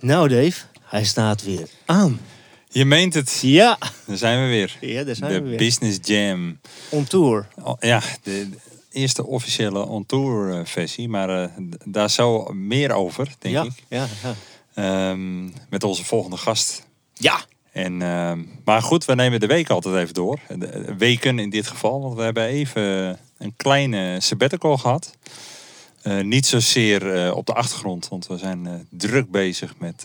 Nou Dave, hij staat weer aan. Je meent het. Ja, Daar zijn we weer. ja daar zijn de we weer. Business Jam. On tour. Oh, ja, de, de eerste officiële on-tour eh, versie. Maar eh, daar zo meer over, denk ja, ik. ja, ja. Ehm, met onze volgende gast. Ja, En, ehm, maar goed, we nemen de week altijd even door. De weken in dit geval. Want we hebben even een kleine sabbatical gehad. Eh, niet zozeer eh, op de achtergrond. Want we zijn eh, druk bezig met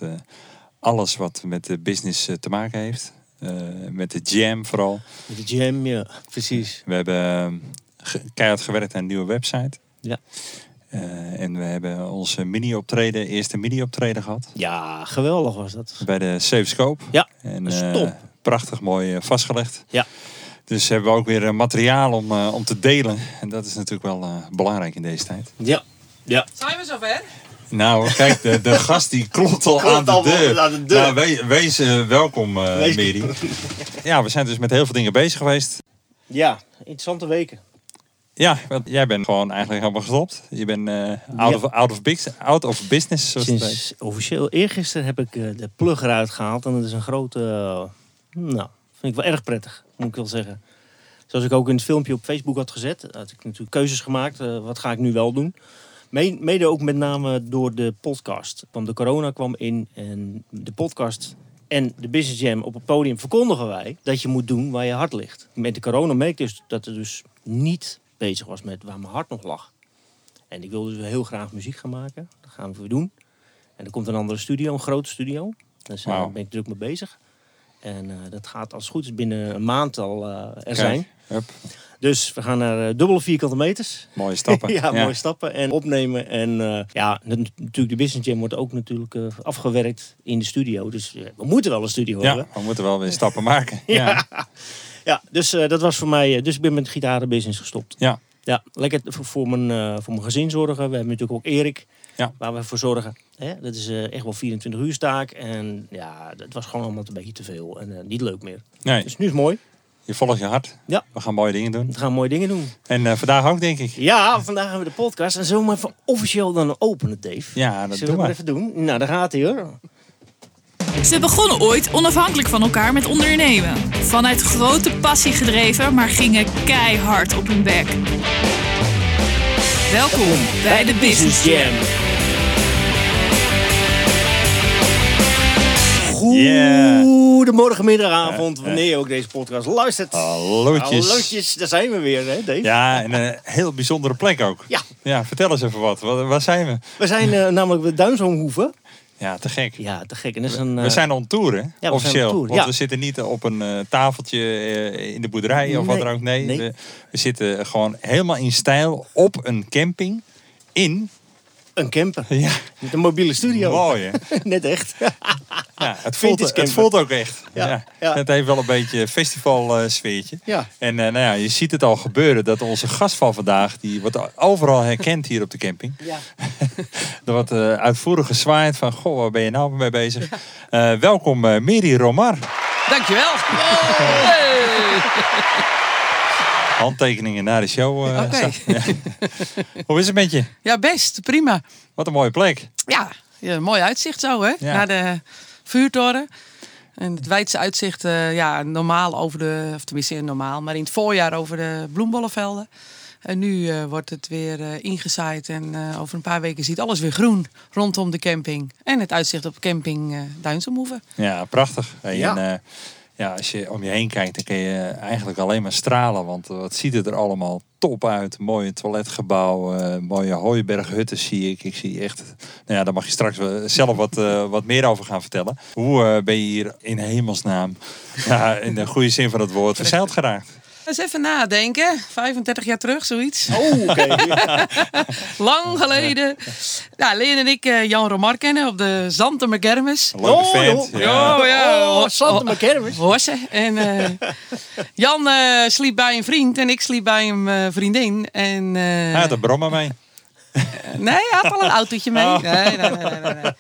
alles wat met de business te maken heeft. Met de jam vooral. met de jam, ja, precies. We hebben ehm, ge- keihard gewerkt aan een nieuwe website. Ja. En we hebben onze mini-optreden, eerste mini-optreden gehad. Ja, geweldig was dat. Bij de Safe Scope. Ja, En, dat is eh, top. prachtig mooi vastgelegd. Ja. Dus hebben we ook weer eh, materiaal om, eh, om te delen. En dat is natuurlijk wel eh, belangrijk in deze tijd. Ja, ja. Zijn we zover? Nou, kijk, de, de gast die klopt al Klopt aan de al deur. aan de deur. Nou, we- wees welkom, eh Wees- Mary. Ja, we zijn dus met heel veel dingen bezig geweest. Ja, interessante weken. Ja, want jij bent gewoon eigenlijk helemaal gestopt. Je bent eh, out, Ja. of, out, of big, out of business, zoals. Sinds officieel eergisteren heb ik eh, de plug eruit gehaald. En dat is een grote, nou, vind ik wel erg prettig, moet ik wel zeggen. Zoals ik ook in het filmpje op Facebook had gezet, had ik natuurlijk keuzes gemaakt. eh, wat ga ik nu wel doen? Me- Mede ook met name door de podcast. Want de corona kwam in en de podcast en de Business Jam op het podium verkondigen wij dat je moet doen waar je hart ligt. Met de corona merkte ik dus dat er dus niet bezig was met waar mijn hart nog lag. En ik wilde dus heel graag muziek gaan maken. Dat gaan we weer doen. En er komt een andere studio, een grote studio. Daar ben ik druk mee bezig. En eh, dat gaat als het goed is binnen een maand al eh, er Kijk, zijn. Dus we gaan naar eh, dubbele vierkante meters. mooie stappen. ja, mooie stappen en opnemen. En ja, nat- natuurlijk de Business Jam wordt ook natuurlijk afgewerkt in de studio. Dus we moeten wel een studio Ja, hebben. we moeten wel weer stappen maken. Ja. Ja, dus dat was voor mij. dus ik ben met gitarenbusiness gestopt. Ja. Ja, lekker voor, voor mijn, voor mijn gezin zorgen. We hebben natuurlijk ook Erik, Ja. waar we voor zorgen. Hè? Dat is eh, echt wel 24 uur taak. En ja, dat was gewoon allemaal een beetje te veel. En eh, niet leuk meer. Nee, Dus nu is het mooi. je volgt je hart. Ja. We gaan mooie dingen doen. We gaan mooie dingen doen. En eh, vandaag ook, denk ik. Ja, vandaag hebben we de podcast. En zullen we maar even officieel dan openen, Dave? Ja, dat Zullen we doen maar we. even doen? Nou, daar gaat hij hoor. Ze begonnen ooit onafhankelijk van elkaar met ondernemen. Vanuit grote passie gedreven, maar gingen keihard op hun bek. Welkom bij de Business Jam. Yeah. Goedemorgen, middag, avond, wanneer je ook deze podcast luistert. Hallootjes. Hallootjes, daar zijn we weer, hè, Dave? Ja, en een heel bijzondere plek ook. Ja. Ja, vertel eens even wat. Waar, waar zijn we? We zijn eh, namelijk bij Duinshoomhoeven. Ja, te gek. Ja, te gek. En is een, We eh, zijn on tour, hè? zijn Officieel. on tour, Want ja. we zitten niet op een eh, tafeltje in de boerderij of wat dan ook. Nee, nee. We, we zitten gewoon helemaal in stijl op een camping in. Een camper. Ja, Met een mobiele studio. mooi hè? Net echt. Ja, het, voelt, het voelt ook echt. Ja, Ja, ja. Het heeft wel een beetje festival sfeertje. ja. En eh, nou ja, je ziet het al gebeuren dat onze gast van vandaag, die wordt overal herkend hier op de camping. ja. Er wordt eh, uitvoerig gezwaaid van, goh, waar ben je nou mee bezig? Eh, welkom eh Miri Romar. Dankjewel. Hey. Handtekeningen na de show. eh, ja. Hoe is het met je? Ja, best. Prima. Wat een mooie plek. Ja, ja mooi uitzicht zo, hè? Ja. Naar de vuurtoren. En het wijdse uitzicht, eh, ja, normaal over de, of tenminste normaal, maar in het voorjaar over de bloembollenvelden. En nu eh, wordt het weer eh, ingezaaid en eh, over een paar weken ziet alles weer groen rondom de camping. En het uitzicht op camping eh Duinsenhoeven. Ja, prachtig. En, Ja. eh, ja, als je om je heen kijkt, dan kun je eigenlijk alleen maar stralen. Want eh, wat ziet het er allemaal top uit. Mooie toiletgebouw, eh, mooie hooiberghutten zie ik. Ik zie echt... Nou ja, daar mag je straks zelf wat, eh, wat meer over gaan vertellen. Hoe ben je hier in hemelsnaam, ja, in de goede zin van het woord, verzeild geraakt? Eens even nadenken. 35 jaar terug, zoiets. Oh, oké. Lang geleden. Ja, Leen en ik eh, Jan Romar kennen op de Zantemer Kermis. Oh. Ja. Oh ja, Oh. Hossen. En eh, Jan eh, sliep bij een vriend en ik sliep bij een eh, vriendin. En, eh, Hij had een brommer mee. Nee, hij had al een autootje mee. Oh. Nee, nee, nee, nee, nee.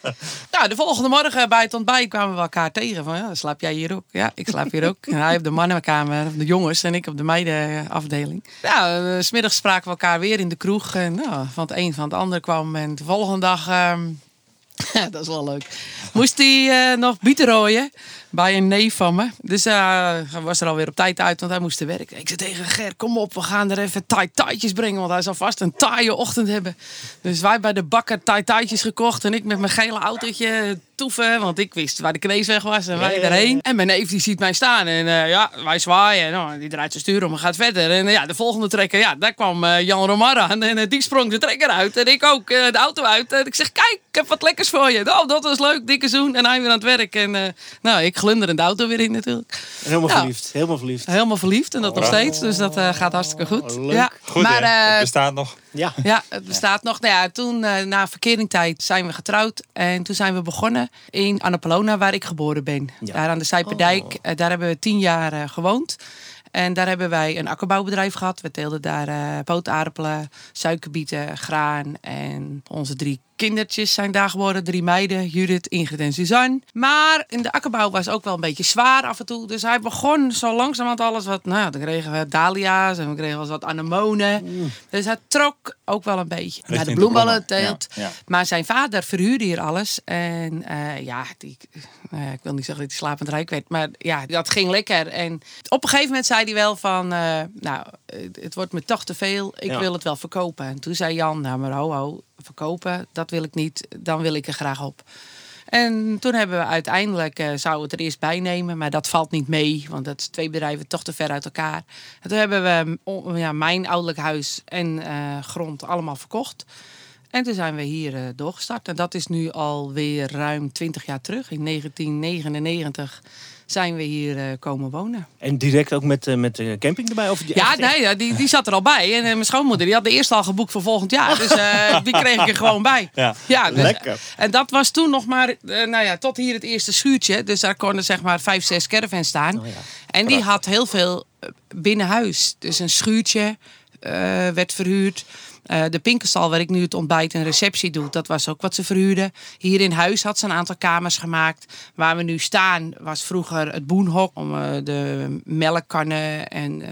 Nou, de volgende morgen bij het ontbijt kwamen we elkaar tegen. Van, ja, slaap jij hier ook? Ja, ik slaap hier ook. En hij op de mannenkamer, de jongens, en ik op de meidenafdeling. Ja, eh, 's smiddags spraken we elkaar weer in de kroeg. En nou, van het een van het ander kwam. En de volgende dag ehm, dat is wel leuk. Moest hij eh, nog bieten rooien bij een neef van me. Dus eh, hij was er alweer op tijd uit, want hij moest te werken. Ik zei tegen Ger, kom op, we gaan er even taai brengen. Want hij zal vast een taaie ochtend hebben. Dus wij bij de bakker taai gekocht. En ik met mijn gele autootje toeven. Want ik wist waar de knees weg was en wij erheen. En mijn neef die ziet mij staan. En uh, ja, wij zwaaien. Nou, die draait zijn stuur om en gaat verder. En ja, de volgende trekker, ja, daar kwam Jan Romar aan. En die sprong de trekker uit. En ik ook de auto uit. En ik zeg, kijk, ik heb wat lekkers voor je. Oh, dat was leuk, dikke zoen. En hij weer aan het werk. En nou, ik glunder de auto weer in natuurlijk. helemaal verliefd, helemaal verliefd. Helemaal verliefd en dat nog steeds. Dus dat uh, gaat hartstikke goed. Oh, leuk. Ja. Goed, maar, uh, het bestaat nog. Ja, ja het bestaat nog. Nou ja, toen uh, na verkeringstijd zijn we getrouwd. En toen zijn we begonnen in Annapolona, waar ik geboren ben. Ja. Daar aan de Zijperdijk. Oh. daar hebben we tien jaar gewoond. En daar hebben wij een akkerbouwbedrijf gehad. We teelden daar uh, pootaardappelen, suikerbieten, graan. En onze drie kindertjes zijn daar geworden. Drie meiden, Judith, Ingrid en Suzanne. Maar in de akkerbouw was ook wel een beetje zwaar af en toe. Dus hij begon zo langzamerhand alles wat... Nou, dan kregen we dahlia's en we kregen wel wat anemonen. Mm. Dus hij trok ook wel een beetje naar de bloemballen teelt. Ja, ja. Maar zijn vader verhuurde hier alles. En uh, ja, die, uh, ik wil niet zeggen dat hij slapend rijk werd. Maar ja, dat ging lekker. En op een gegeven moment zei hij wel van... Uh, nou, het wordt me toch te veel. Ik wil het wel verkopen. En toen zei Jan, nou maar ho, ho verkopen, dat wil ik niet, dan wil ik er graag op. En toen hebben we uiteindelijk, uh, zouden het er eerst bij nemen, maar dat valt niet mee, want dat is twee bedrijven toch te ver uit elkaar. En toen hebben we ja, mijn ouderlijk huis en uh, grond allemaal verkocht. En toen zijn we hier uh, doorgestart. En dat is nu alweer ruim 20 jaar terug, in 1999 zijn we hier uh, komen wonen. En direct ook met, uh, met de camping erbij? Of die ja, nee, ja, die, die zat er al bij. En mijn schoonmoeder die had de eerste al geboekt voor volgend jaar. Dus die kreeg ik er gewoon bij. Ja, ja dus, lekker. En dat was toen nog maar, nou ja, tot hier het eerste schuurtje. Dus daar konden zeg maar vijf, zes caravans staan. Oh, ja. En die had heel veel binnen huis. Dus een schuurtje werd verhuurd. Uh, de Pinkenstal, waar ik nu het ontbijt en receptie doe, dat was ook wat ze verhuurden. Hier in huis had ze een aantal kamers gemaakt. Waar we nu staan was vroeger het boenhok om uh, de melkkannen en uh,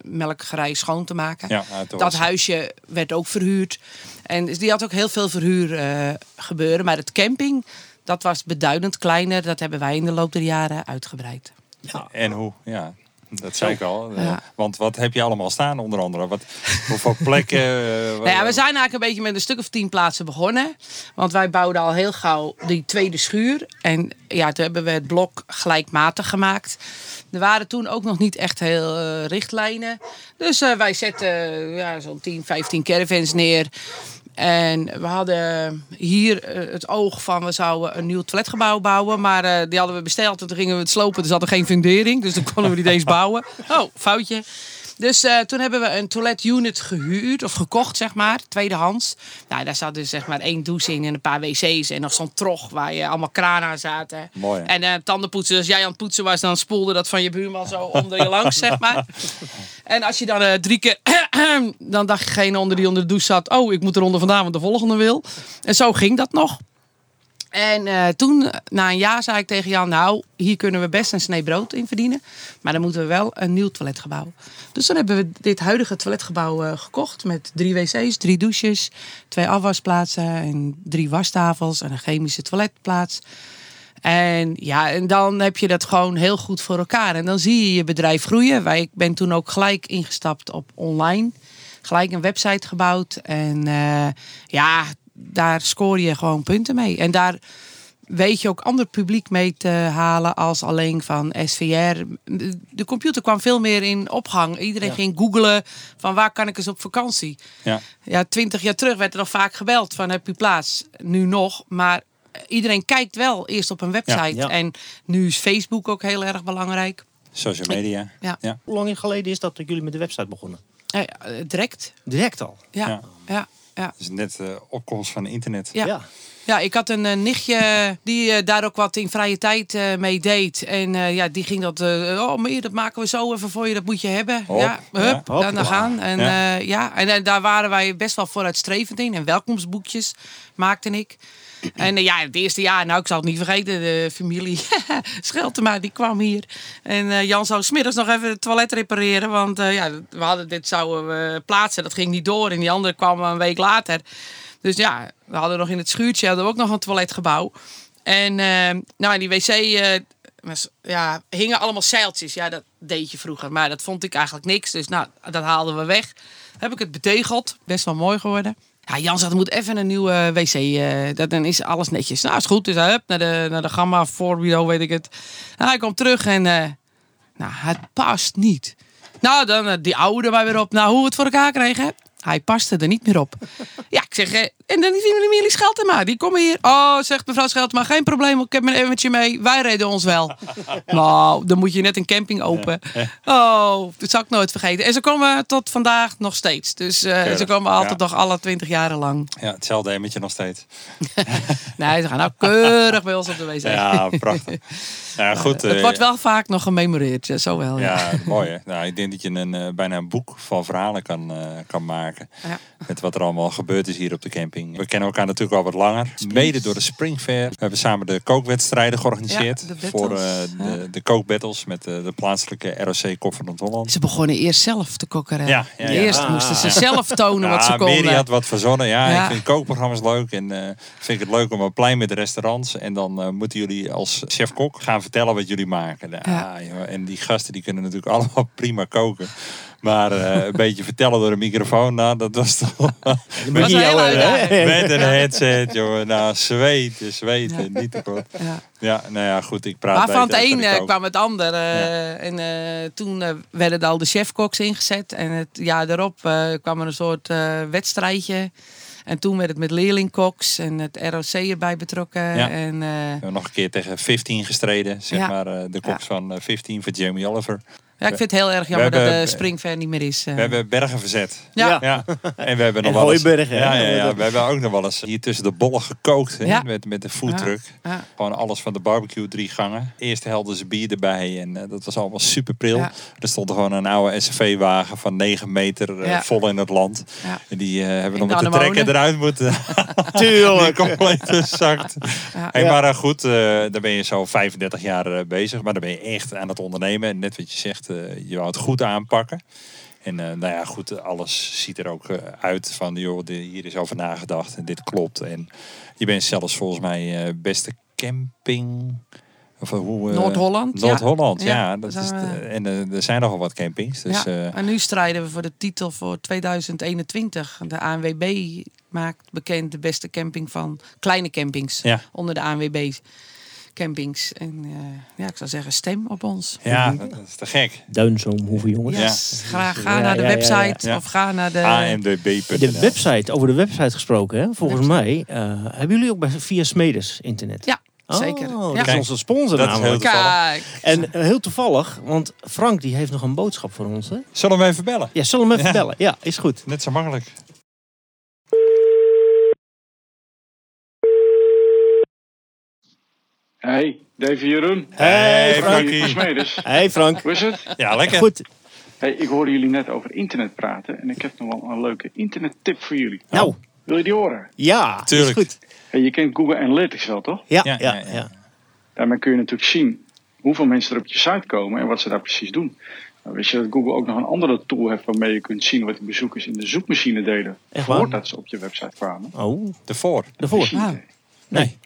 melkgerei schoon te maken. Ja, dat huisje werd ook verhuurd. En die had ook heel veel verhuur gebeuren. Maar het camping, dat was beduidend kleiner. Dat hebben wij in de loop der jaren uitgebreid. Ja. En hoe? Ja, dat zei ik al. Ja. Want wat heb je allemaal staan onder andere? Wat, hoeveel plekken? nou ja, we zijn eigenlijk een beetje met een stuk of tien plaatsen begonnen. Want wij bouwden al heel gauw die tweede schuur. En ja, toen hebben we het blok gelijkmatig gemaakt. Er waren toen ook nog niet echt heel uh, richtlijnen. Dus uh, wij zetten ja, zo'n 10, 15 caravans neer. En we hadden hier eh, het oog van we zouden een nieuw toiletgebouw bouwen. Maar uh, die hadden we besteld en toen gingen we het slopen. Dus hadden geen fundering. Dus dan konden we niet eens bouwen. Oh, foutje. Dus uh, toen hebben we een toiletunit gehuurd of gekocht, zeg maar, tweedehands. Nou, daar zat dus zeg maar één douche in en een paar wc's en nog zo'n trog waar je allemaal kranen aan zaten. Mooi. En uh, tandenpoetsen, als jij aan het poetsen was, dan spoelde dat van je buurman zo onder je langs, zeg maar. En als je dan uh, drie keer, dan dacht degene onder die onder de douche zat, oh, ik moet er onder vandaan, want de volgende wil. En zo ging dat nog. En uh, toen, na een jaar, zei ik tegen Jan: Nou, hier kunnen we best een snee brood in verdienen. Maar dan moeten we wel een nieuw toiletgebouw. Dus dan hebben we dit huidige toiletgebouw uh, gekocht. Met drie wc's, drie douches, twee afwasplaatsen en drie wastafels en een chemische toiletplaats. En ja, en dan heb je dat gewoon heel goed voor elkaar. En dan zie je je bedrijf groeien. Wij, ben toen ook gelijk ingestapt op online. Gelijk een website gebouwd. En uh, ja, daar scoor je gewoon punten mee. En daar weet je ook ander publiek mee te halen als alleen van SVR. De computer kwam veel meer in opgang. Iedereen ging googlen van waar kan ik eens op vakantie. Ja. ja, twintig jaar terug werd er al vaak gebeld van heb je plaats? Nu nog, maar iedereen kijkt wel eerst op een website. En nu is Facebook ook heel erg belangrijk. Social media. Ja. ja. Hoe lang geleden is dat dat jullie met de website begonnen? Ja, direct. Direct al? Ja. ja. Ja. Dus net de opkomst van internet. Ja. ja. ik had een uh, nichtje die uh, daar ook wat in vrije tijd uh, mee deed. En ja, die ging dat, oh meer, dat maken we zo even voor je, dat moet je hebben. ja, hup, ja. dan gaan. En, ja. ja. en daar waren wij best wel vooruitstrevend in. En welkomstboekjes maakte ik. En ja, het eerste jaar, nou ik zal het niet vergeten, de familie Scheltema, die kwam hier. En Jan zou smiddags nog even het toilet repareren, want ja, we hadden dit zouden we plaatsen, dat ging niet door. En die andere kwam een week later. Dus ja, we hadden nog in het schuurtje hadden we ook nog een toiletgebouw. En eh, nou, die wc eh, ja, hingen allemaal zeiltjes. Ja, dat deed je vroeger. Maar dat vond ik eigenlijk niks. Dus nou, dat haalden we weg. Heb ik het betegeld. Best wel mooi geworden. Ja, Jan zegt, er moet even een nieuwe wc. eh, dat, dan is alles netjes. Nou, is goed. Dus hij hup, naar de, naar de gamma voorbureau, weet ik het. Nou, hij komt terug en... eh, nou, het past niet. Nou, dan eh, die oude maar weer op. Nou, hoe we het voor elkaar kregen. Hij paste er niet meer op. Ja, zeg, eh, en dan is die Millie Scheltema. Die komen hier. Oh, zegt mevrouw Scheltema, geen probleem. Ik heb mijn eventje mee. Wij reden ons wel. nou, dan moet je net een camping open. Oh, dat zal ik nooit vergeten. En ze komen tot vandaag nog steeds. Dus eh, ze komen altijd ja. nog alle twintig jaren lang. Ja, hetzelfde emmetje nog steeds. Nee, ze gaan nou keurig bij ons op de wc. Ja, prachtig. Ja, goed. het eh, wordt wel vaak nog gememoreerd. ja, Zo wel, ja. Ja, mooi hè. Nou, ik denk dat je een, eh, bijna een boek van verhalen kan, eh, kan maken. Met wat er allemaal gebeurd is hier op de camping. We kennen elkaar natuurlijk al wat langer. Mede door de Spring Fair. We hebben samen de kookwedstrijden georganiseerd. Ja, de battles. voor eh, de, de kookbattles met eh, de plaatselijke ROC Kop van Noord-Holland. Ze begonnen eerst zelf te kokkeren. Ja, ja, ja. Eerst Ah. moesten ze zelf tonen wat ze Ja, konden. Mary had wat verzonnen. Ja, Ja. ik vind kookprogramma's leuk. En eh vind ik het leuk om een plein met de restaurants. En dan eh, moeten jullie als chef-kok gaan vertellen wat jullie maken. Ja, Ja. joh, en die gasten die kunnen natuurlijk allemaal prima koken. Maar eh, een beetje vertellen door een microfoon, nou, dat was toch... Je jou uitdaging. met een headset, jongen. Nou, zweten, zweten. Niet te kort. Ja. Ja, nou ja, goed. Ik praat Maar van het een eh, kwam het ander. eh, En toen werden al de chefkoks ingezet. En het jaar daarop kwam er een soort wedstrijdje. En toen werd het met leerlingkoks en het ROC erbij betrokken. Ja. En, We hebben nog een keer tegen 15 gestreden. Zeg Ja. maar de koks van eh, 15 voor Jamie Oliver. Ja, ik vind het heel erg jammer hebben- dat de Springfair niet meer is. eh. We hebben bergen verzet. ja. Ja, en we hebben nog En wel eens, hooibergen, hè? ja, ja, ja, we hebben ook nog wel eens hier tussen de bollen gekookt met, met de foodtruck. Ja. Gewoon alles van de barbecue, drie gangen. Eerst helden ze bier erbij en eh, dat was allemaal super pril. Ja. Er stond gewoon een oude SUV-wagen van 9 meter eh, Ja. vol in het land. Ja. En die eh, hebben nog met de trekker wonen. eruit moeten. die Tuurlijk. compleet gezakt. Ja. Hey. Maar goed, eh daar ben je zo 35 jaar eh, bezig. Maar dan ben je echt aan het ondernemen. En net wat je zegt, eh, je wou het goed aanpakken. En eh, nou ja, goed, alles ziet er ook eh, uit van, joh, de- hier is over nagedacht en dit klopt. En je bent zelfs volgens mij beste camping... Of hoe, Noord-Holland, ja. Noord-Holland, ja. Ja, dat is en er zijn nogal wat campings. Dus, ja. en nu strijden we voor de titel voor 2021. De ANWB maakt bekend de beste camping van kleine campings. Ja. Onder de ANWB campings. En eh, ja, ik zou zeggen, stem op ons. ja, dat is te gek. Duinzoom, hoeveel jongens. Yes. Ga, ga Ja, naar de ja, ja, website ja. Ja. of ga naar de... ANWB.nl. De website, over de website gesproken, hè? volgens mij eh, hebben jullie ook bij, via Smedes internet. Ja, zeker. Oh, Ja. dat is onze sponsor Dat namelijk. heel. Kijk. En eh, heel toevallig, want Frank die heeft nog een boodschap voor ons. Hè? Zullen we even bellen? Ja, zullen we hem even Ja. bellen? Ja, is goed. Net zo makkelijk. Hey, Davy Jeroen. Hey, Hey, Frank. Frankie. Hey Frank. Hoe is het? Ja, lekker. Goed. Hey, ik hoorde jullie net over internet praten en ik heb nog wel een leuke internettip voor jullie. Nou, Wil je die horen? ja, Tuurlijk. is goed. Hey, je kent Google Analytics wel, toch? Ja, Ja, ja. Daarmee kun je natuurlijk zien hoeveel mensen er op je site komen en wat ze daar precies doen. Nou, wist je dat Google ook nog een andere tool heeft waarmee je kunt zien wat de bezoekers in de zoekmachine deden Echt waar? voordat ze op je website kwamen? Oh, De voor. daarvoor. Ah. Nee.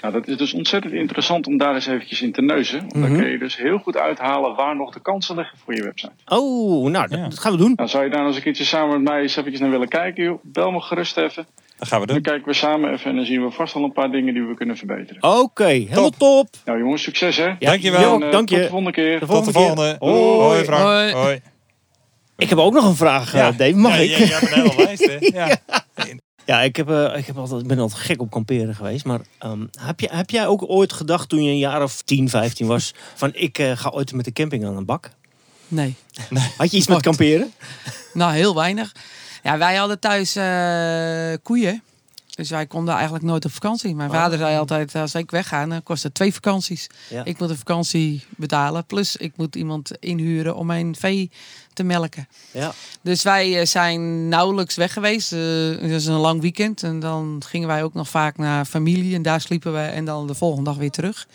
Nou, dat is dus ontzettend interessant om daar eens eventjes in te neuzen. Want dan Mhm. kun je dus heel goed uithalen waar nog de kansen liggen voor je website. Oh, nou, dat, Ja. dat gaan we doen. Nou, zou je daar nou eens een keertje samen met mij eens eventjes naar willen kijken? Joh? Bel me gerust even. Dat gaan we Dan doen. kijken we samen even en dan zien we vast al een paar dingen die we kunnen verbeteren. Oké, helemaal top. Nou jongens, succes hè. Ja, Dankjewel. En, eh, dank Tot de je. volgende keer. De Tot de volgende. Hoi. Hoi Frank. Hoi. Hoi. Ik heb ook nog een vraag, eh, Dave. Mag ja, ik? Ja, je hebt een hele lijst, hè? Ja. Ja, ik, heb, eh, ik heb altijd, ben altijd gek op kamperen geweest. Maar ehm, heb, je, heb jij ook ooit gedacht toen je een jaar of 10, 15 was... van ik eh, ga ooit met de camping aan een bak? Nee. Had je iets met kamperen? Nou, heel weinig. Ja, wij hadden thuis eh, koeien. Dus wij konden eigenlijk nooit op vakantie. Mijn vader zei altijd, als ik wegga, dan kost het twee vakanties. Ja. Ik moet een vakantie betalen. Plus ik moet iemand inhuren om mijn vee te melken. Ja. Dus wij eh, zijn nauwelijks weg geweest. Eh, Het is een lang weekend. En dan gingen wij ook nog vaak naar familie. En daar sliepen we. En dan de volgende dag weer terug.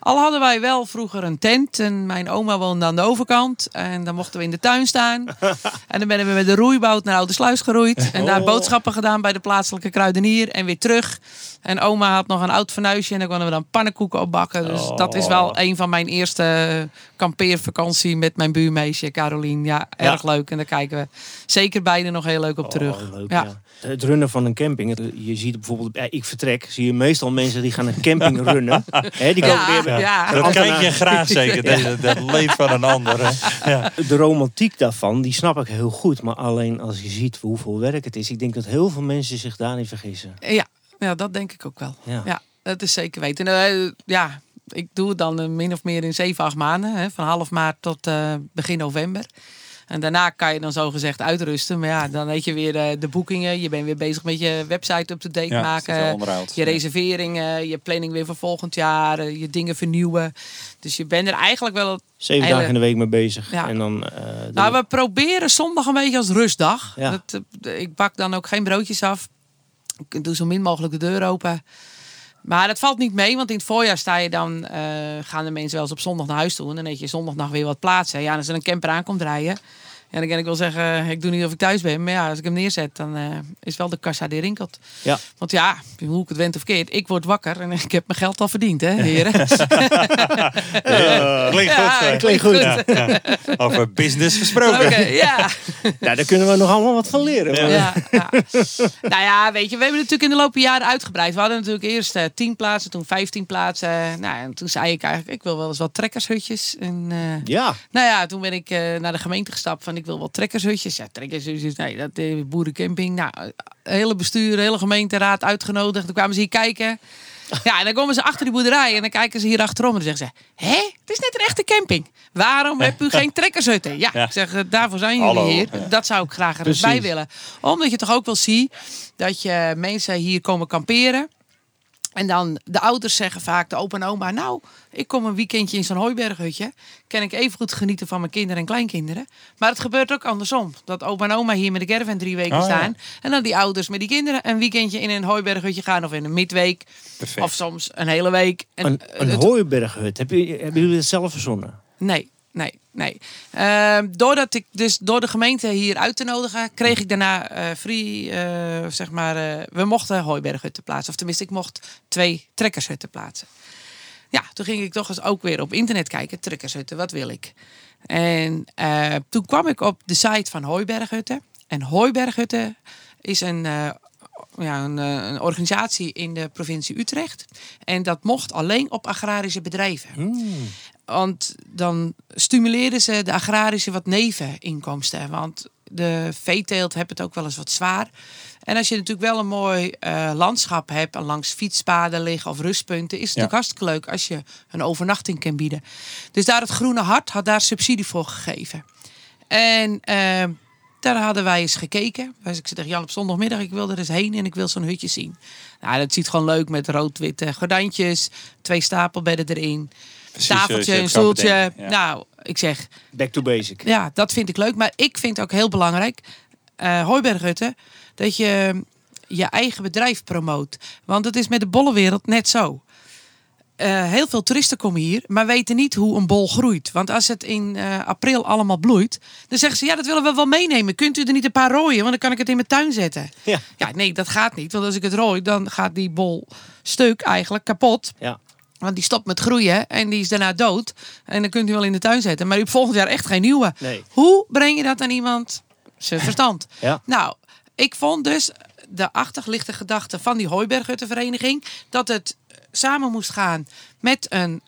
Al hadden wij wel vroeger een tent en mijn oma woonde aan de overkant. En dan mochten we in de tuin staan. en dan ben we met de roeiboot naar Oude Sluis geroeid. En daar Oh. boodschappen gedaan bij de plaatselijke kruidenier. En weer terug. En oma had nog een oud fornuisje en daar konden we dan pannenkoeken op bakken. Dus dat is wel een van mijn eerste kampeervakantie met mijn buurmeisje Carolien. Ja, erg leuk. En daar kijken we zeker beide nog heel leuk op terug. Oh, leuk, ja. ja. Het runnen van een camping. het- Je ziet bijvoorbeeld, bij ik vertrek, zie je meestal mensen die gaan een camping runnen. Hè, die Ja, komen weer ja. Dat kijk je graag zeker, dat, dat leeft van een ander. De romantiek daarvan, die snap ik heel goed. Maar alleen als je ziet hoeveel werk het is. Ik denk dat heel veel mensen zich daarin vergissen. Ja, ja, dat denk ik ook wel. Ja. Ja, dat is zeker weten. En, eh, ja, ik doe het dan eh, min of meer in 7, 8 maanden. Hè, van half maart tot eh, begin november. En daarna kan je dan zogezegd uitrusten. Maar ja, dan weet je weer eh, de boekingen. Je bent weer bezig met je website up-to-date Ja, maken. onderhoud. Je reserveringen, je planning weer voor volgend jaar. eh, Je dingen vernieuwen. Dus je bent er eigenlijk wel... Zeven Hele- dagen in de week mee bezig. Ja. En dan, eh, de- Nou, we proberen zondag een beetje als rustdag. Ja. Dat, ik bak dan ook geen broodjes af. Ik doe zo min mogelijk de deur open. Maar dat valt niet mee, want in het voorjaar sta je dan, eh, gaan de mensen wel eens op zondag naar huis toe. En dan heb je zondag nog weer wat plaatsen. Ja, als er een camper aankomt rijden. Ja, dan kan ik wel zeggen, ik doe niet of ik thuis ben. Maar ja, als ik hem neerzet, dan eh, is wel de kassa die rinkelt. Ja. Want ja, hoe ik het went of keert, ik word wakker en ik heb mijn geld al verdiend, hè, heren. Klinkt goed. Ja, hè? klinkt goed. Ja, ja. Over business gesproken. Oké, ja. ja, daar kunnen we nog allemaal wat van leren. Ja. Ja, ja. nou ja, weet je, we hebben natuurlijk in de loop der jaren uitgebreid. We hadden natuurlijk eerst eh 10 plaatsen, toen 15 plaatsen. Nou, en toen zei ik eigenlijk, ik wil wel eens wat trekkershutjes. En, eh, Ja, nou ja, toen ben ik eh, naar de gemeente gestapt van ik wil wel trekkershutjes. Ja, trekkershutjes, nee, dat is boerencamping. Nou, eh, hele bestuur, hele gemeenteraad uitgenodigd. Toen kwamen ze hier kijken. Ja, en dan komen ze achter die boerderij en dan kijken ze hier achterom en dan zeggen ze: Hé, het is net een echte camping. Waarom heb u geen trekkershutten? Ja, Ja. ik zeg: eh, Daarvoor zijn jullie Hallo, hier. Dat zou ik graag er eens Precies. bij willen. Omdat je toch ook wel ziet dat je mensen hier komen kamperen. En dan de ouders zeggen vaak, de opa en oma, nou, ik kom een weekendje in zo'n hooiberghutje. Kan ik even goed genieten van mijn kinderen en kleinkinderen. Maar het gebeurt ook andersom. Dat opa en oma hier met de caravan drie weken Oh, ja. staan. En dan die ouders met die kinderen een weekendje in een hooiberghutje gaan. Of in een midweek. Perfect. Of soms een hele week. En, een, eh, een het- hooiberghut. Heb je, hebben jullie het zelf verzonnen? Nee, nee, nee. Ehm, doordat ik dus door de gemeente hier uit te nodigen, kreeg ik daarna eh free, eh, zeg maar, eh, we mochten hooiberghutten plaatsen. Of tenminste, ik mocht twee trekkershutten plaatsen. Ja, toen ging ik toch eens ook weer op internet kijken, trekkershutten, wat wil ik? En toen kwam ik op de site van Hooiberghutten. En Hooiberghutten is een, ja, een, een organisatie in de provincie Utrecht. En dat mocht alleen op agrarische bedrijven. Want dan stimuleren ze de agrarische wat neveninkomsten. Want de veeteelt heeft het ook wel eens wat zwaar. En als je natuurlijk wel een mooi eh, landschap hebt... en langs fietspaden liggen of rustpunten... is het natuurlijk hartstikke leuk als je een overnachting kan bieden. Dus daar het Groene Hart had daar subsidie voor gegeven. En eh, daar hadden wij eens gekeken. Dus ik zei tegen Jan op zondagmiddag, ik wil er eens heen en ik wil zo'n hutje zien. Nou, dat ziet gewoon leuk met rood-witte gordijntjes, twee stapelbedden erin, Precies je tafeltje, een stoeltje. ja. Nou, ik zeg, Back to basic. ja, dat vind ik leuk. Maar ik vind ook heel belangrijk, eh Hooiberghutten, dat je je eigen bedrijf promoot. Want het is met de bollenwereld net zo. Eh, heel veel toeristen komen hier, maar weten niet hoe een bol groeit. Want als het in eh, april allemaal bloeit, dan zeggen ze: Ja, dat willen we wel meenemen. Kunt u er niet een paar rooien? Want dan kan ik het in mijn tuin zetten. Ja. Ja, nee, dat gaat niet. Want als ik het rooi, dan gaat die bol stuk eigenlijk kapot. Ja. Want die stopt met groeien en die is daarna dood. En dan kunt u wel in de tuin zetten. Maar u hebt volgend jaar echt geen nieuwe. Nee. Hoe breng je dat aan iemand zijn verstand? Ja. Nou, ik vond dus de achterlichte gedachte van die Hooiberghuttenvereniging... dat het samen moest gaan met een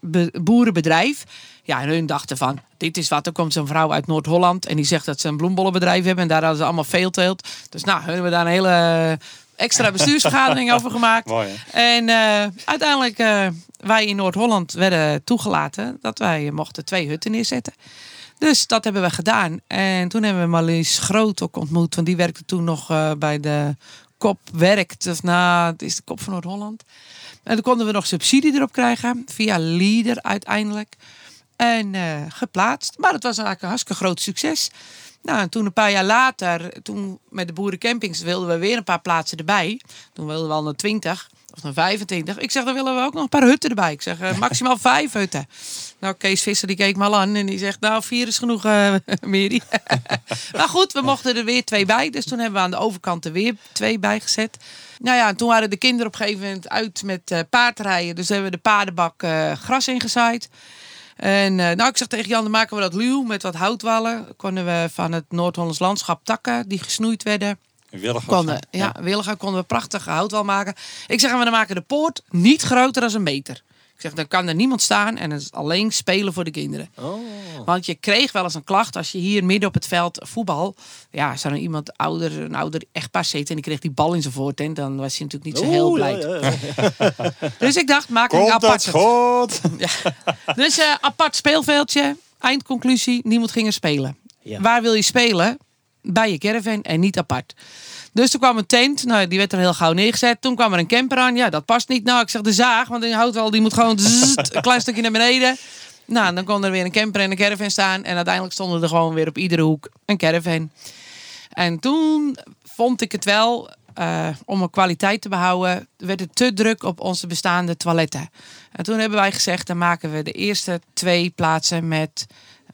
be- boerenbedrijf. Ja, en hun dachten van, dit is wat. Er komt zo'n vrouw uit Noord-Holland en die zegt dat ze een bloembollenbedrijf hebben. En daar hadden ze allemaal veelteelt. Dus nou, hebben we daar een hele extra bestuursvergadering over gemaakt. Mooi? En eh, uiteindelijk, eh, wij in Noord-Holland werden toegelaten dat wij mochten twee hutten neerzetten. Dus dat hebben we gedaan. En toen hebben we Marlies Groot ook ontmoet. Want die werkte toen nog eh, bij de kop werkt. Of nou, het is de kop van Noord-Holland. En toen konden we nog subsidie erop krijgen. Via Leader uiteindelijk. En eh, geplaatst. Maar het was eigenlijk een hartstikke groot succes. Nou, en toen een paar jaar later, toen met de boerencampings wilden we weer een paar plaatsen erbij. Toen wilden we al naar 20. Of een 25. Ik zeg, dan willen we ook nog een paar hutten erbij. Ik zeg, eh, maximaal vijf hutten. Nou, Kees Visser die keek me al aan en die zegt, nou, vier is genoeg, Mary. maar goed, we mochten er weer twee bij. Dus toen hebben we aan de overkant er weer twee bij gezet. Nou ja, en toen waren de kinderen op een gegeven moment uit met eh, paardrijden. Dus hebben we de paardenbak gras ingezaaid. En eh, nou, ik zeg tegen Jan, dan maken we dat luw met wat houtwallen. Konden we van het Noord-Hollands landschap takken die gesnoeid werden. Willig Konden, ja, willigen konden we prachtig houtwal maken. Ik zeg, we maken de poort niet groter dan een meter. Ik zeg, dan kan er niemand staan en het is alleen spelen voor de kinderen. Oh. Want je kreeg wel eens een klacht als je hier midden op het veld voetbal. Ja, als er iemand ouder, een ouder echtpaar zit en die kreeg die bal in zijn voortent, dan was hij natuurlijk niet zo heel Oeh, blij. ja, ja, ja. Dus ik dacht, maak een apart. goed? Dus eh, apart speelveldje. Eindconclusie, niemand ging er spelen. Waar wil je spelen? Bij je caravan en niet apart. Dus toen kwam een tent, nou, die werd er heel gauw neergezet. Toen kwam er een camper aan, ja, dat past niet. Nou, ik zeg de zaag, want die houtwal die moet gewoon een klein stukje naar beneden. Nou, dan kon er weer een camper en een caravan staan. En uiteindelijk stonden er gewoon weer op iedere hoek een caravan. En toen vond ik het wel, eh, om een kwaliteit te behouden, werd het te druk op onze bestaande toiletten. En toen hebben wij gezegd, dan maken we de eerste twee plaatsen met,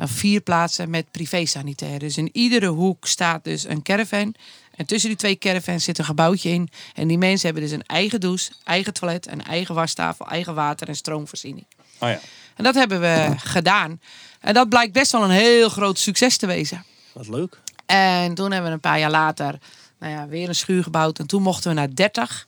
vier plaatsen met privé-sanitair. Dus in iedere hoek staat dus een caravan. En tussen die twee caravans zit een gebouwtje in. En die mensen hebben dus een eigen douche, eigen toilet, een eigen wastafel, eigen water en stroomvoorziening. Oh ja. En dat hebben we gedaan. En dat blijkt best wel een heel groot succes te wezen. Wat leuk. En toen hebben we een paar jaar later nou ja, weer een schuur gebouwd. En toen mochten we naar 30.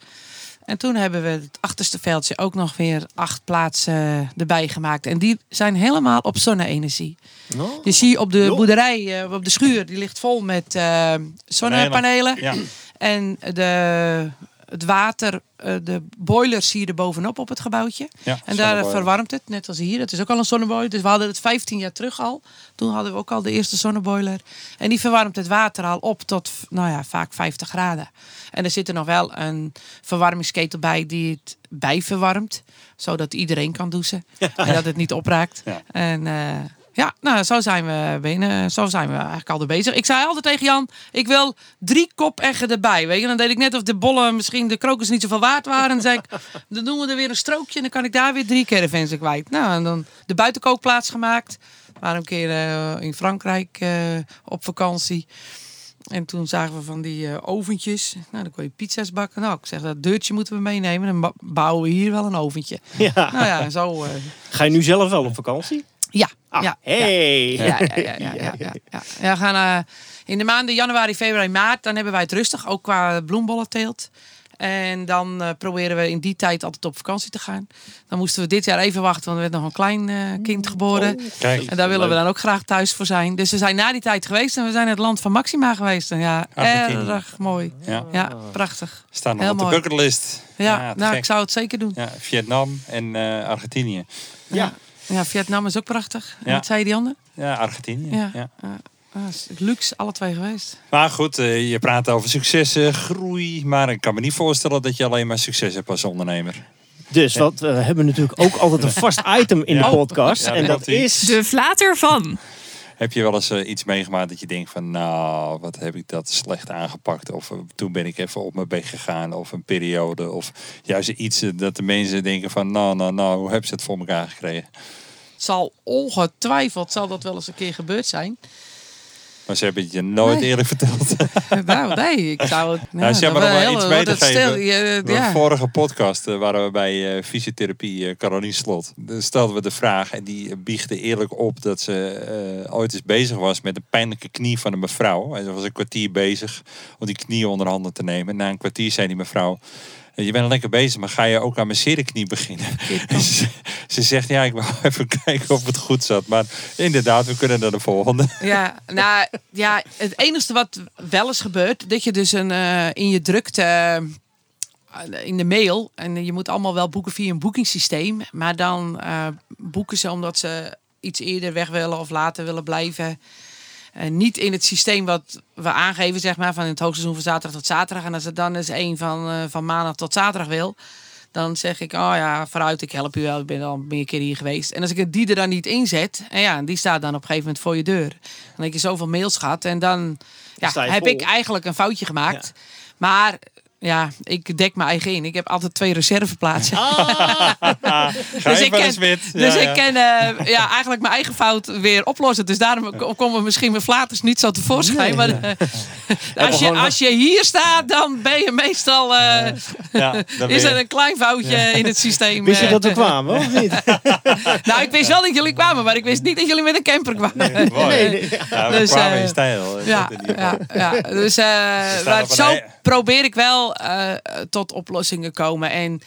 En toen hebben we het achterste veldje ook nog weer acht plaatsen erbij gemaakt. En die zijn helemaal op zonne-energie. Oh. Dus zie op de boerderij, eh, op de schuur, die ligt vol met eh, zonnepanelen. Ja. En de, het water, eh, de boiler zie je er bovenop op het gebouwtje. Ja, En daar verwarmt het, net als hier. Het is ook al een zonneboiler. Dus we hadden het 15 jaar terug al. Toen hadden we ook al de eerste zonneboiler. En die verwarmt het water al op tot, nou ja, vaak 50 graden. En er zit er nog wel een verwarmingsketel bij die het bijverwarmt. Zodat iedereen kan douchen. En dat het niet opraakt. Ja. En eh, ja, nou, zo zijn we binnen. Zo zijn we eigenlijk al bezig. Ik zei altijd tegen Jan, ik wil drie kop-eggen erbij. Weet je, dan deed ik net of de bollen misschien de krokus niet zoveel waard waren. En dan zei ik, dan doen we er weer een strookje en dan kan ik daar weer drie caravans kwijt. Nou, en dan de buitenkookplaats gemaakt. We waren een keer eh, in Frankrijk eh, op vakantie. En toen zagen we van die eh, oventjes. Nou, dan kon je pizza's bakken. Nou, ik zeg, dat deurtje moeten we meenemen. Dan bouwen we hier wel een oventje. Ja. Nou ja, zo... Ga je nu zelf wel op vakantie? Ja, Ah, ja, hey. ja, ja, ja, ja, ja, ja, ja, we gaan eh, in de maanden januari, februari, maart, dan hebben wij het rustig, ook qua bloembollenteelt. En dan eh, proberen we in die tijd altijd op vakantie te gaan. Dan moesten we dit jaar even wachten, want er werd nog een klein eh, kind geboren. Kijk, En daar willen we dan ook graag thuis voor zijn. Dus we zijn na die tijd geweest en we zijn in het land van Maxima geweest. En ja, Argentinië. erg mooi. Ja. Ja, prachtig. staan nog Heel op de bucketlist. Ja, nou, ik zou het zeker doen. Ja, Vietnam en eh, Argentinië. Ja. Ja, Vietnam is ook prachtig. Ja. Wat zei je die ander? Ja, Argentinië. Ja. Ja. Ah, luxe, alle twee geweest. Maar goed, eh, je praat over successen, groei. Maar ik kan me niet voorstellen dat je alleen maar succes hebt als ondernemer. Dus wat, we hebben natuurlijk ook altijd een vast item in Ja. de podcast. Ja, en dat is... De flater van. Heb je wel eens eh, iets meegemaakt dat je denkt van... nou, wat heb ik dat slecht aangepakt? Of eh, toen ben ik even op mijn bek gegaan. Of een periode. Of juist iets eh, dat de mensen denken van... nou, nou, nou, hoe hebben ze het voor elkaar gekregen? zal ongetwijfeld zal dat wel eens een keer gebeurd zijn. Maar ze hebben het je nooit Nee. eerlijk verteld. nou, nee, ik zou het. Nou, zeg maar dat om wel iets mee te geven. De ja. vorige podcast eh, waren we bij eh, fysiotherapie eh Caroline Slot. Dan stelden we de vraag en die biechtte eerlijk op dat ze ooit eens bezig was met een pijnlijke knie van een mevrouw. En ze was een kwartier bezig om die knie onder handen te nemen. Na een kwartier zei die mevrouw, je bent lekker bezig, maar ga je ook aan mijn sereknie beginnen? En ze, ze zegt, ja, ik wou even kijken of het goed zat. Maar inderdaad, we kunnen naar de volgende. Ja, nou ja, het enige wat wel eens gebeurt, dat je dus een, eh, in je drukte eh, in de mail en je moet allemaal wel boeken via een boekingssysteem, maar dan eh, boeken ze omdat ze iets eerder weg willen of later willen blijven. Eh, niet in het systeem wat we aangeven, zeg maar, van het hoogseizoen van zaterdag tot zaterdag. En als het dan eens één van, eh, van maandag tot zaterdag wil, dan zeg ik, oh ja, vooruit, ik help u wel, ik ben al meer keer hier geweest. En als ik het die er dan niet inzet, en ja, die staat dan op een gegeven moment voor je deur. Dan heb je zoveel mails gehad en dan ja, heb vol. ik eigenlijk een foutje gemaakt. Maar ja, ik dek mijn eigen in. Ik heb altijd twee reserveplaatsen. Ga Dus ik ken-. Dus Ja, ik ja. kan eh, ja, eigenlijk mijn eigen fout weer oplossen. Dus daarom ko- komen misschien mijn flaters niet zo tevoorschijn. maar eh, als, je, als je hier staat, dan ben je meestal... eh, Ja, dan is er een klein foutje in het systeem. Wist je dat we kwamen, of niet? Nou, ik wist wel dat jullie kwamen, maar ik wist niet dat jullie met een camper kwamen. Nee, nee. Ja, we Dus, kwamen in stijl. Ja, ieder ja, geval. ja. Dus eh, maar zo probeer ik wel eh, tot oplossingen komen. En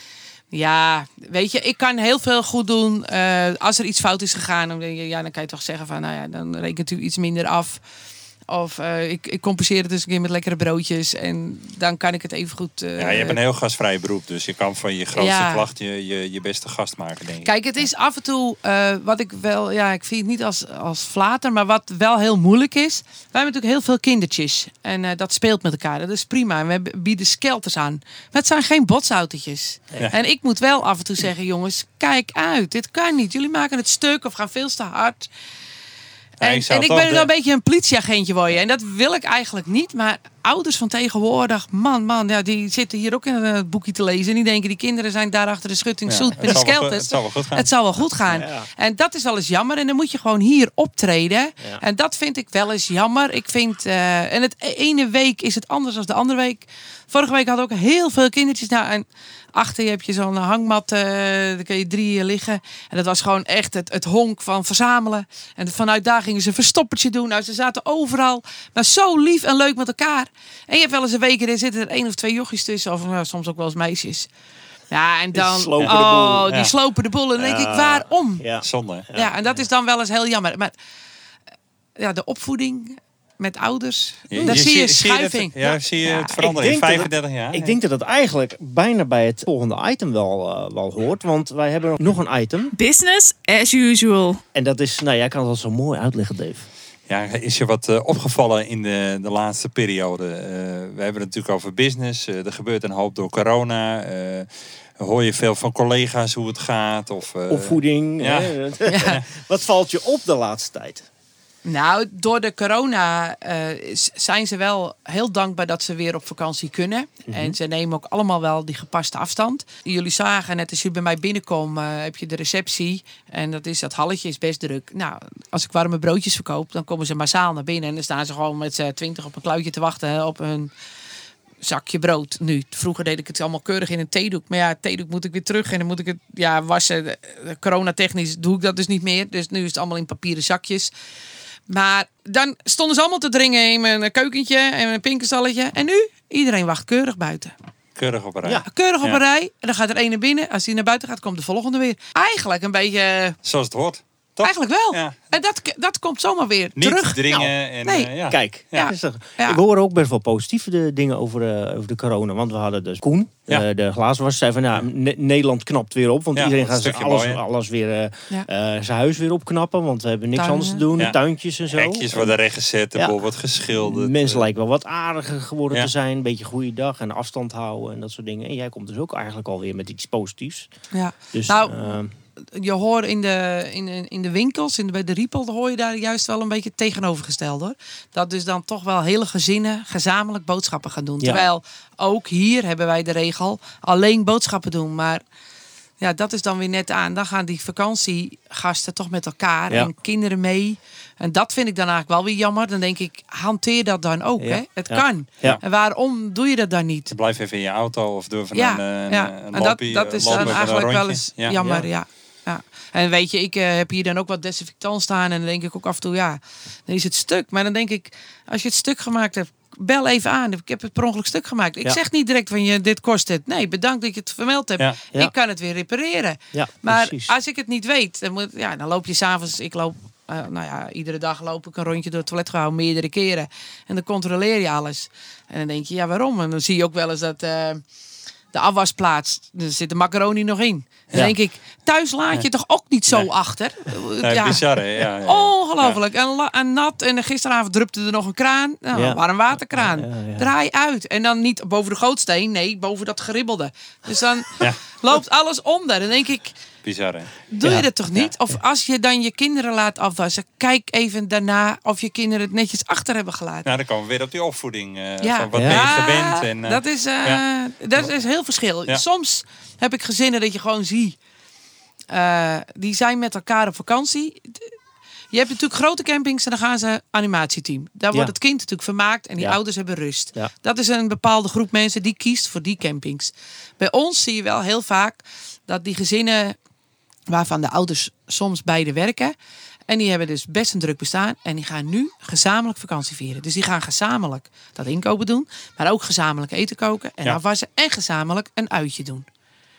ja, weet je, ik kan heel veel goed doen. Eh, als er iets fout is gegaan, dan, denk je, ja, dan kan je toch zeggen van, nou ja, dan rekent u iets minder af. Of eh, ik, ik compenseer het dus een keer met lekkere broodjes. En dan kan ik het even goed. eh, Ja, je hebt een heel gastvrij beroep, dus je kan van je grootste Ja. klacht je, je, je beste gast maken, denk ik. Kijk, het is af en toe eh, wat ik wel, ja, ik zie het niet als, als flater, maar wat wel heel moeilijk is. Wij hebben natuurlijk heel veel kindertjes en eh, dat speelt met elkaar. Dat is prima. En we bieden skelters aan. Maar het zijn geen botsautootjes. Ja. En ik moet wel af en toe zeggen, jongens, kijk uit. Dit kan niet. Jullie maken het stuk of gaan veel te hard. En ik en ben wel een beetje een politieagentje worden. En dat wil ik eigenlijk niet. Maar ouders van tegenwoordig, man, man, ja, die zitten hier ook in het boekje te lezen. En die denken, die kinderen zijn daar achter de schutting Ja, zoet met goed- skelters. Het zal wel goed gaan. Het zal wel goed gaan. Ja. En dat is wel eens jammer. En dan moet je gewoon hier optreden. Ja. En dat vind ik wel eens jammer. Ik vind, eh, en het ene week is het anders dan de andere week. Vorige week hadden ook heel veel kindertjes. Nou, en achter je heb je zo'n hangmat. eh daar kun je drie eh, liggen. En dat was gewoon echt het, het honk van verzamelen. En vanuit daar gingen ze een verstoppertje doen. Nou, ze zaten overal. Maar zo lief en leuk met elkaar. En je hebt wel eens een week, er zitten er één of twee jochies tussen. Of nou, soms ook wel eens meisjes. Ja, en dan... slopen de oh, boel. die Ja. slopen de boel. En dan denk ik, waarom? Ja. Zonde. Ja. en dat is dan wel eens heel jammer. Maar eh, ja, de opvoeding met ouders, daar zie je zie dat- schuiving. ja, zie je Ja, het veranderen ik in denk dat 35 jaar? Ik denk dat het eigenlijk bijna bij het volgende item wel, eh, wel hoort. Want wij hebben nog een item. Business as usual. En dat is, nou jij kan het al zo mooi uitleggen, Dave. Ja, is je wat eh, opgevallen in de, de laatste periode? Eh, we hebben het natuurlijk over business. Eh, er gebeurt een hoop door corona. Hoor je veel van collega's hoe het gaat? Of, Opvoeding. ja. hè. Ja. Wat valt je op de laatste tijd? Nou, door de corona eh, zijn ze wel heel dankbaar dat ze weer op vakantie kunnen. En ze nemen ook allemaal wel die gepaste afstand. Jullie zagen net als je bij mij binnenkomt, eh, heb je de receptie. En dat is dat halletje is best druk. Nou, als ik warme broodjes verkoop, dan komen ze massaal naar binnen. En dan staan ze gewoon met z'n twintig op een kluitje te wachten op hun zakje brood. Nu, vroeger deed ik het allemaal keurig in een theedoek. Maar ja, theedoek moet ik weer terug en dan moet ik het ja, wassen. Eh, Coronatechnisch doe ik dat dus niet meer. Dus nu is het allemaal in papieren zakjes. Maar dan stonden ze allemaal te dringen in mijn keukentje en mijn pinkenstalletje. En nu? Iedereen wacht keurig buiten. Keurig op een rij. Ja. Keurig op Ja. een rij. En dan gaat er ene binnen. Als die naar buiten gaat, komt de volgende weer. Eigenlijk een beetje... Zoals het hoort. Toch? Eigenlijk wel. Ja. En dat, dat komt zomaar weer Niet terug. dringen. Nou, en, nee. eh, ja. Kijk, Ja. Ja. ik hoor ook best wel positieve de dingen over, eh, over de corona. Want we hadden dus Koen, Ja. eh, de glazenwasser, zei van ja, Ne- Nederland knapt weer op. Want Ja, iedereen gaat alles, mooi, alles weer eh, Ja. eh, zijn huis weer opknappen. Want we hebben niks Tuinen. anders te doen. Ja. Tuintjes en zo. Hekjes worden rechtgezet, boel wordt geschilderd. Mensen lijken wel wat aardiger geworden Ja. te zijn. Een beetje goede dag en afstand houden en dat soort dingen. En jij komt dus ook eigenlijk alweer met iets positiefs. Ja. Dus, Nou, Je hoort in de, in, in de winkels, in de, bij de Riepel, hoor je daar juist wel een beetje het tegenovergestelde hoor. Dat dus dan toch wel hele gezinnen gezamenlijk boodschappen gaan doen. Ja. Terwijl ook hier hebben wij de regel alleen boodschappen doen. Maar ja, dat is dan weer net aan. Dan gaan die vakantiegasten toch met elkaar Ja. en kinderen mee. En dat vind ik dan eigenlijk wel weer jammer. Dan denk ik, hanteer dat dan ook. Ja. Hè? Het Ja. kan. Ja. En waarom doe je dat dan niet? Blijf even in je auto of doe van Ja, een, eh, ja. een, een en dat, dat is dan eigenlijk wel eens Ja. jammer, Ja. En weet je, ik eh, heb hier dan ook wat desinfectant staan en dan denk ik ook af en toe, ja, dan is het stuk. Maar dan denk ik, als je het stuk gemaakt hebt, bel even aan. Ik heb het per ongeluk stuk gemaakt. Ik Ja. zeg niet direct van je, dit kost het. Nee, bedankt dat je het vermeld hebt. Ja. Ja. Ik kan het weer repareren. ja, Maar precies. als ik het niet weet, dan, moet, ja, dan loop je s'avonds. Ik loop, eh, nou ja, iedere dag loop ik een rondje door het toilet gehouden, meerdere keren. En dan controleer je alles. En dan denk je, ja, waarom? En dan zie je ook wel eens dat eh, de afwasplaats, er zit de macaroni nog in. Dan denk ik, thuis laat je toch ook niet zo Nee. achter? Ja, Ja. bizar? Ja. Ongelooflijk. En, en nat. En gisteravond drupte er nog een kraan. Nou, Ja. warm waterkraan. Draai uit. En dan niet boven de gootsteen. Nee, boven dat geribbelde. Dus dan loopt alles onder. Dan denk ik, Bizar, hè? doe Ja. je dat toch niet? Of als je dan je kinderen laat afwassen. Kijk even daarna of je kinderen het netjes achter hebben gelaten. Nou, dan komen we weer op die opvoeding. eh, Ja. van wat Ja. ben je gewend? En, eh, dat, is, eh, ja. dat is heel verschil. Ja. Soms heb ik gezinnen dat je gewoon ziet. eh, die zijn met elkaar op vakantie. Je hebt natuurlijk grote campings en dan gaan ze animatieteam. Daar wordt Ja. het kind natuurlijk vermaakt en die Ja. ouders hebben rust. Ja. Dat is een bepaalde groep mensen die kiest voor die campings. Bij ons zie je wel heel vaak dat die gezinnen waarvan de ouders soms beide werken. En die hebben dus best een druk bestaan. En die gaan nu gezamenlijk vakantie vieren. Dus die gaan gezamenlijk dat inkopen doen. Maar ook gezamenlijk eten koken en Ja. afwassen. En gezamenlijk een uitje doen.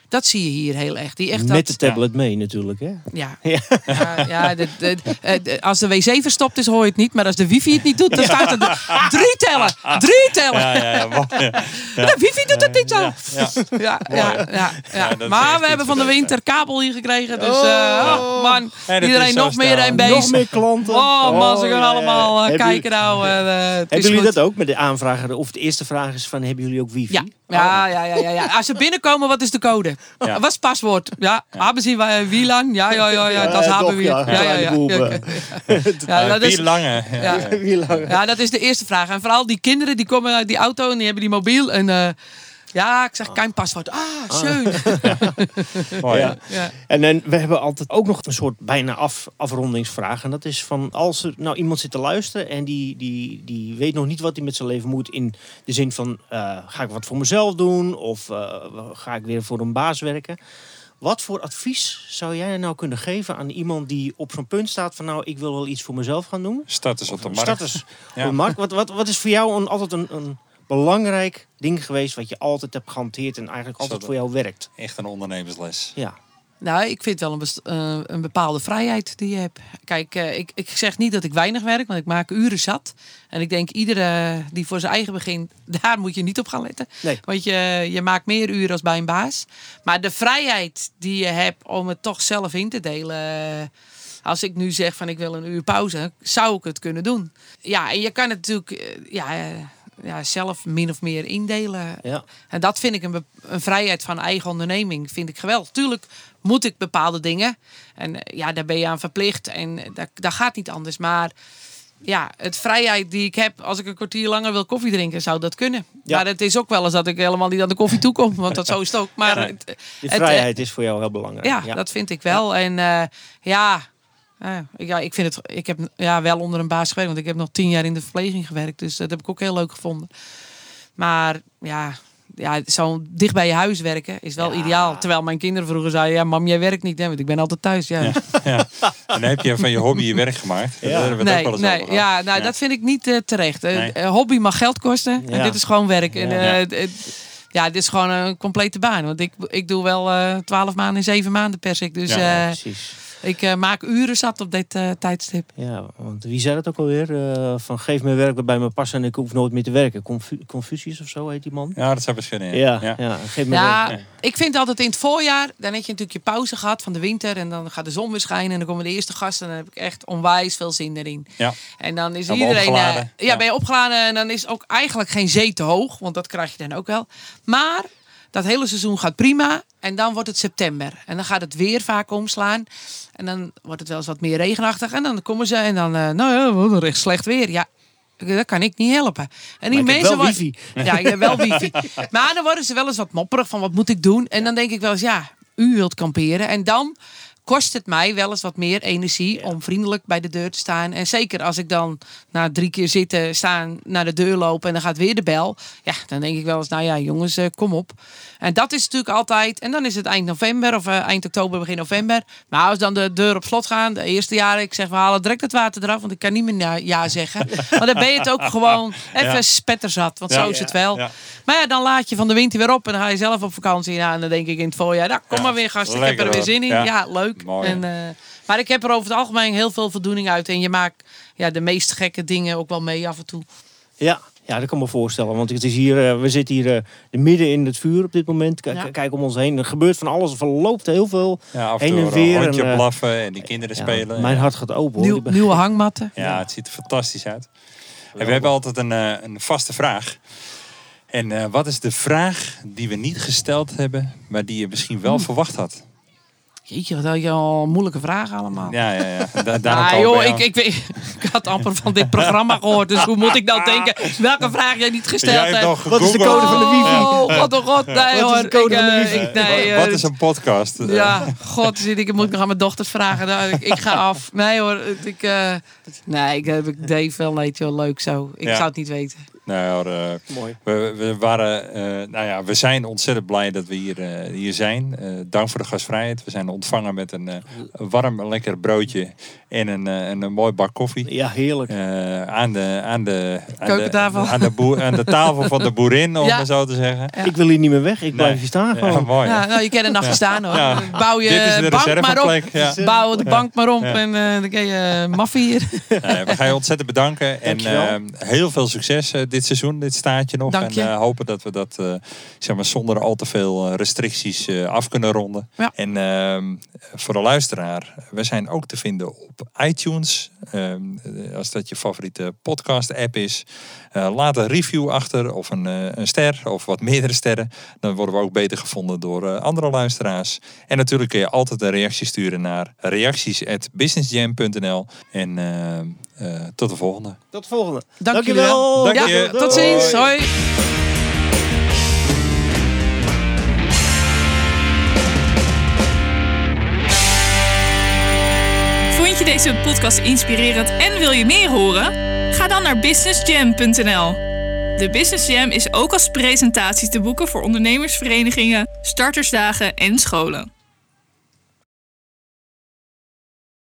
Dat zie je hier heel erg. Die echt Met dat, de tablet mee natuurlijk, hè? ja. Ja. Ja, ja, de, de- de- als de wc verstopt is, hoor je het niet. Maar als de wifi het niet doet, dan staat er de- drie tellen. Drie tellen. Ja, ja, ja, mooi. Ja. De wifi doet het niet zo. Ja, ja. Ja, ja, ja, ja. dat is maar echt we hebben van de winter kabel hier gekregen. Dus Oh. eh, oh, man, Ja, dat iedereen nog meer snel. en Nog bezig. meer klanten. Oh man, ze gaan ja, ja. allemaal eh, Hebben kijken nou. eh, eh, het Hebben jullie goed. dat ook met de aanvrager? Of de eerste vraag is van, hebben jullie ook wifi? Ja. Ja, ja, ja, ja, ja. Als ze binnenkomen, wat is de code? Ja. Wat is het paswoord? Ja, hebben ze uh, WLAN? Ja, ja, ja, ja, dat hebben we. ja. Ja, ja, ja. Eh. Dat is, lange. Ja. Ja, dat is de eerste vraag. En vooral die kinderen die komen uit die auto en die hebben die mobiel. En eh, ja, ik zeg, kein paswoord. Ah, schön. Mooi, Ja. Ja. En dan, we hebben altijd ook nog een soort bijna af, afrondingsvraag. En dat is van als er nou iemand zit te luisteren en die, die, die weet nog niet wat hij met zijn leven moet. In de zin van eh, ga ik wat voor mezelf doen of eh, ga ik weer voor een baas werken. Wat voor advies zou jij nou kunnen geven aan iemand die op zo'n punt staat van nou ik wil wel iets voor mezelf gaan doen? Starters op de markt. Starters Ja. op de markt. Wat, wat, wat is voor jou een, altijd een, een belangrijk ding geweest wat je altijd hebt gehanteerd en eigenlijk altijd voor jou werkt? Echt een ondernemersles. Ja. Nou, ik vind wel een, best- eh, een bepaalde vrijheid die je hebt. Kijk, eh, ik, ik zeg niet dat ik weinig werk, want ik maak uren zat. En ik denk, iedere die voor zijn eigen begint, daar moet je niet op gaan letten. Nee. Want je, je maakt meer uren als bij een baas. Maar de vrijheid die je hebt om het toch zelf in te delen. eh, Als ik nu zeg van ik wil een uur pauze, zou ik het kunnen doen. Ja, en je kan het natuurlijk ja, ja, zelf min of meer indelen. Ja. En dat vind ik een, een vrijheid van eigen onderneming. Vind ik geweldig. Tuurlijk moet ik bepaalde dingen. En eh, ja, daar ben je aan verplicht. En eh, dat, dat gaat niet anders. Maar ja, het vrijheid die ik heb als ik een kwartier langer wil koffie drinken, zou dat kunnen. Ja. Maar het is ook wel eens dat ik helemaal niet aan de koffie toe kom. Want dat zo is het ook. Maar Ja. het, Die het, eh, vrijheid is voor jou heel belangrijk. ja, dat vind ik wel. En ja, eh, ja, ik vind het. Ik heb ja, wel onder een baas gewerkt, want ik heb nog tien jaar in de verpleging gewerkt. Dus dat heb ik ook heel leuk gevonden. Maar ja, ja zo dicht bij je huis werken is wel Ja. ideaal. Terwijl mijn kinderen vroeger zeiden: Ja, mam, jij werkt niet, hè, want ik ben altijd thuis. Ja. Ja. Ja. En dan heb je van je hobby je werk gemaakt. Daar hebben we het ook Nee, nee, ja, nou, Ja. dat vind ik niet eh, terecht. Eh, Nee. eh, hobby mag geld kosten en Ja. dit is gewoon werk. En, Ja. eh, Ja. ja, dit is gewoon een complete baan. Want ik, ik doe wel eh, twaalf maanden in zeven maanden per ik. Dus Ja, precies. Ik eh, maak uren zat op dit eh, tijdstip. Ja, want wie zei dat ook alweer? Eh, van geef me werk wat bij me past en ik hoef nooit meer te werken. Confu Confucius of zo heet die man. Ja, dat zou best kunnen. Ja, Ja. ja. geef me Ja, werk. ik vind altijd in het voorjaar, dan heb je natuurlijk je pauze gehad van de winter. En dan gaat de zon weer schijnen en dan komen de eerste gasten. En dan heb ik echt onwijs veel zin erin. Ja. En dan is Dan iedereen. opgeladen. ja, Ja. ben je opgeladen en dan is ook eigenlijk geen zee te hoog. Want dat krijg je dan ook wel. Maar dat hele seizoen gaat prima. En dan wordt het september. En dan gaat het weer vaak omslaan. En dan wordt het wel eens wat meer regenachtig. En dan komen ze en dan, eh, nou ja, wat een echt slecht weer. Ja, dat kan ik niet helpen. En die mensen wel worden- wifi. Ja, ik heb wel wifi. Maar dan worden ze wel eens wat mopperig van wat moet ik doen. En dan denk ik wel eens, ja, u wilt kamperen. En dan kost het mij wel eens wat meer energie om vriendelijk bij de deur te staan. En zeker als ik dan na drie keer zitten staan naar de deur lopen en dan gaat weer de bel. Ja, dan denk ik wel eens, nou ja, jongens, eh, kom op. En dat is natuurlijk altijd, en dan is het eind november of eh, eind oktober, begin november. Maar als dan de deur op slot gaan, de eerste jaren, ik zeg, we halen direct het water eraf, want ik kan niet meer ja, ja zeggen. Maar dan ben je het ook gewoon even Ja. spetterzat, want zo is het wel. Maar ja, dan laat je van de winter weer op en dan ga je zelf op vakantie. Ja, en dan denk ik in het voorjaar, nou, kom maar weer gast, ik heb er weer zin in. Ja. Ja, leuk. Mooi. En, eh, maar ik heb er over het algemeen heel veel voldoening uit. En je maakt ja, de meest gekke dingen ook wel mee af en toe. Ja, Ja, dat kan ik me voorstellen. Want het is hier, eh, we zitten hier eh, midden in het vuur op dit moment. K- Ja. Kijk om ons heen. Er gebeurt van alles. Er verloopt heel veel. Ja, af en Heen toe en een weer hondje en, blaffen en die kinderen Ja, spelen. mijn ja. hart gaat open. Nieuw- nieuwe hangmatten. Ja, het ziet er fantastisch uit. En we hebben altijd een, een vaste vraag. En eh, wat is de vraag die we niet gesteld hebben, maar die je misschien wel verwacht had? Jeetje, wat had je al moeilijke vragen allemaal. Ja, ja, ja. Da Ah, joh, ik, ik, weet, ik had amper van dit programma gehoord. Dus hoe moet ik nou denken welke vraag jij niet gesteld Jij hebt nog Wat is de code van de wifi? Oh, god, oh god. Nee, Wat is hoor. de code ik, van de eh, wifi? ik- nee, Wat eh, is een podcast? Ja, god, zit ik, moet ik nog aan mijn dochters vragen. Nou, ik, ik ga af. Nee hoor, ik, eh, nee, ik, heb- ik deed wel nee, joh, leuk zo. Ik Ja. zou het niet weten. Nou, eh, Mooi. we, we waren, eh, nou ja, we zijn ontzettend blij dat we hier, eh, hier zijn. Eh, dank voor de gastvrijheid. We zijn ontvangen met een eh, warm, lekker broodje en een, eh, en een mooi bak koffie. Ja, heerlijk. Eh, aan, de, aan, de, aan, Keukentafel. De, aan, de boer, aan de tafel van de boerin, om Ja. maar zo te zeggen. Ja. Ik wil hier niet meer weg. Ik blijf Nee. hier staan Ja, gewoon. mooi. Ja, nou, je kan er nachtje staan hoor. Ja. Bouw je Dit is de bank maar op. Bouw de bank maar op Ja. en eh, dan kan je maffie hier. We gaan je ontzettend bedanken. En heel veel succes eh, dit seizoen, dit staartje nog. Dank je. En eh, hopen dat we dat eh, zeg maar, zonder al te veel eh, restricties eh, af kunnen ronden. Ja. En ehm, voor de luisteraar, we zijn ook te vinden op iTunes. Ehm, als dat je favoriete podcast app is. Eh, laat een review achter of een, eh, een ster of wat meerdere sterren. Dan worden we ook beter gevonden door eh, andere luisteraars. En natuurlijk kun je altijd een reactie sturen naar reacties.businessjam.nl. En eh, eh, tot de volgende. Tot de volgende. Dank jullie Dankjewel. wel. Dank Ja, tot ziens. Hoi. Vond je deze podcast inspirerend en wil je meer horen? Ga dan naar businessjam.nl. De Business Jam is ook als presentatie te boeken voor ondernemersverenigingen, startersdagen en scholen.